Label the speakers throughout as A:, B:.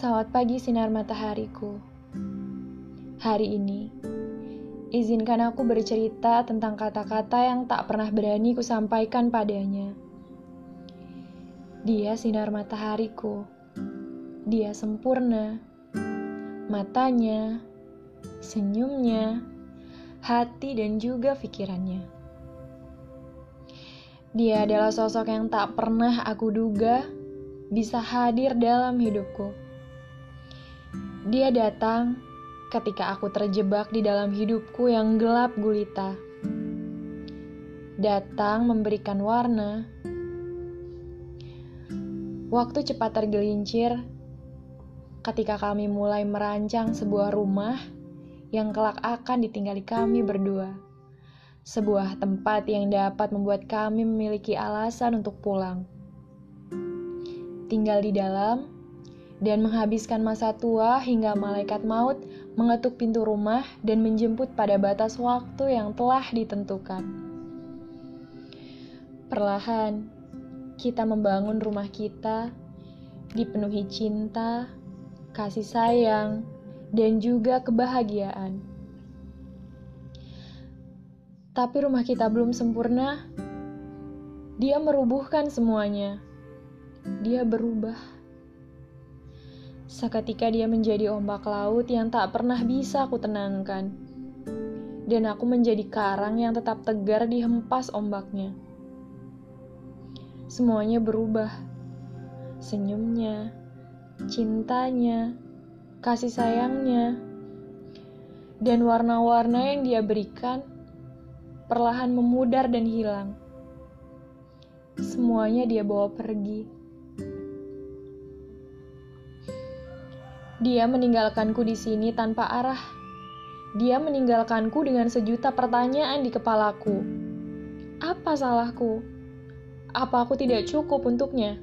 A: Selamat pagi sinar matahariku. Hari ini, izinkan aku bercerita tentang kata-kata yang tak pernah berani ku sampaikan padanya. Dia sinar matahariku. Dia sempurna. Matanya, senyumnya, hati dan juga pikirannya. Dia adalah sosok yang tak pernah aku duga bisa hadir dalam hidupku. Dia datang ketika aku terjebak di dalam hidupku yang gelap gulita. Datang memberikan warna. Waktu cepat tergelincir ketika kami mulai merancang sebuah rumah yang kelak akan ditinggali kami berdua. Sebuah tempat yang dapat membuat kami memiliki alasan untuk pulang. Tinggal di dalam dan menghabiskan masa tua hingga malaikat maut mengetuk pintu rumah dan menjemput pada batas waktu yang telah ditentukan. Perlahan, kita membangun rumah kita dipenuhi cinta, kasih sayang, dan juga kebahagiaan. Tapi rumah kita belum sempurna. Dia merubuhkan semuanya. Dia berubah. Seketika dia menjadi ombak laut yang tak pernah bisa aku tenangkan. Dan aku menjadi karang yang tetap tegar dihempas ombaknya. Semuanya berubah. Senyumnya, cintanya, kasih sayangnya, dan warna-warna yang dia berikan perlahan memudar dan hilang. Semuanya dia bawa pergi. Dia meninggalkanku di sini tanpa arah. Dia meninggalkanku dengan sejuta pertanyaan di kepalaku. Apa salahku? Apa aku tidak cukup untuknya?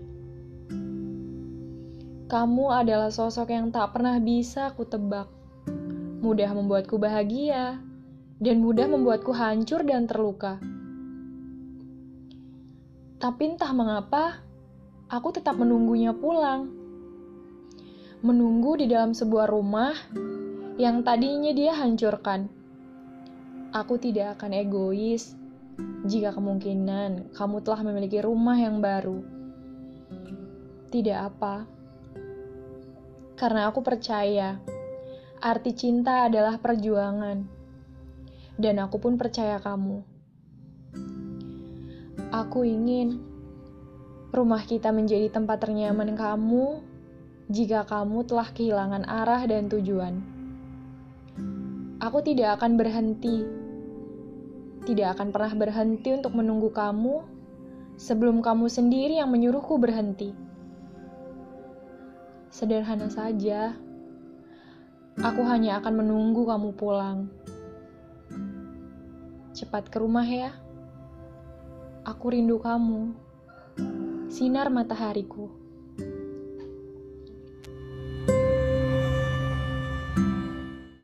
A: Kamu adalah sosok yang tak pernah bisa ku tebak. Mudah membuatku bahagia, dan mudah membuatku hancur dan terluka. Tapi entah mengapa, aku tetap menunggunya pulang. Menunggu di dalam sebuah rumah yang tadinya dia hancurkan. Aku tidak akan egois jika kemungkinan kamu telah memiliki rumah yang baru. Tidak apa karena aku percaya arti cinta adalah perjuangan, dan aku pun percaya kamu. Aku ingin rumah kita menjadi tempat ternyaman kamu jika kamu telah kehilangan arah dan tujuan. Aku tidak akan berhenti, tidak akan pernah berhenti untuk menunggu kamu sebelum kamu sendiri yang menyuruhku berhenti. Sederhana saja. Aku hanya akan menunggu kamu pulang. Cepat ke rumah ya. Aku rindu kamu. Sinar matahariku.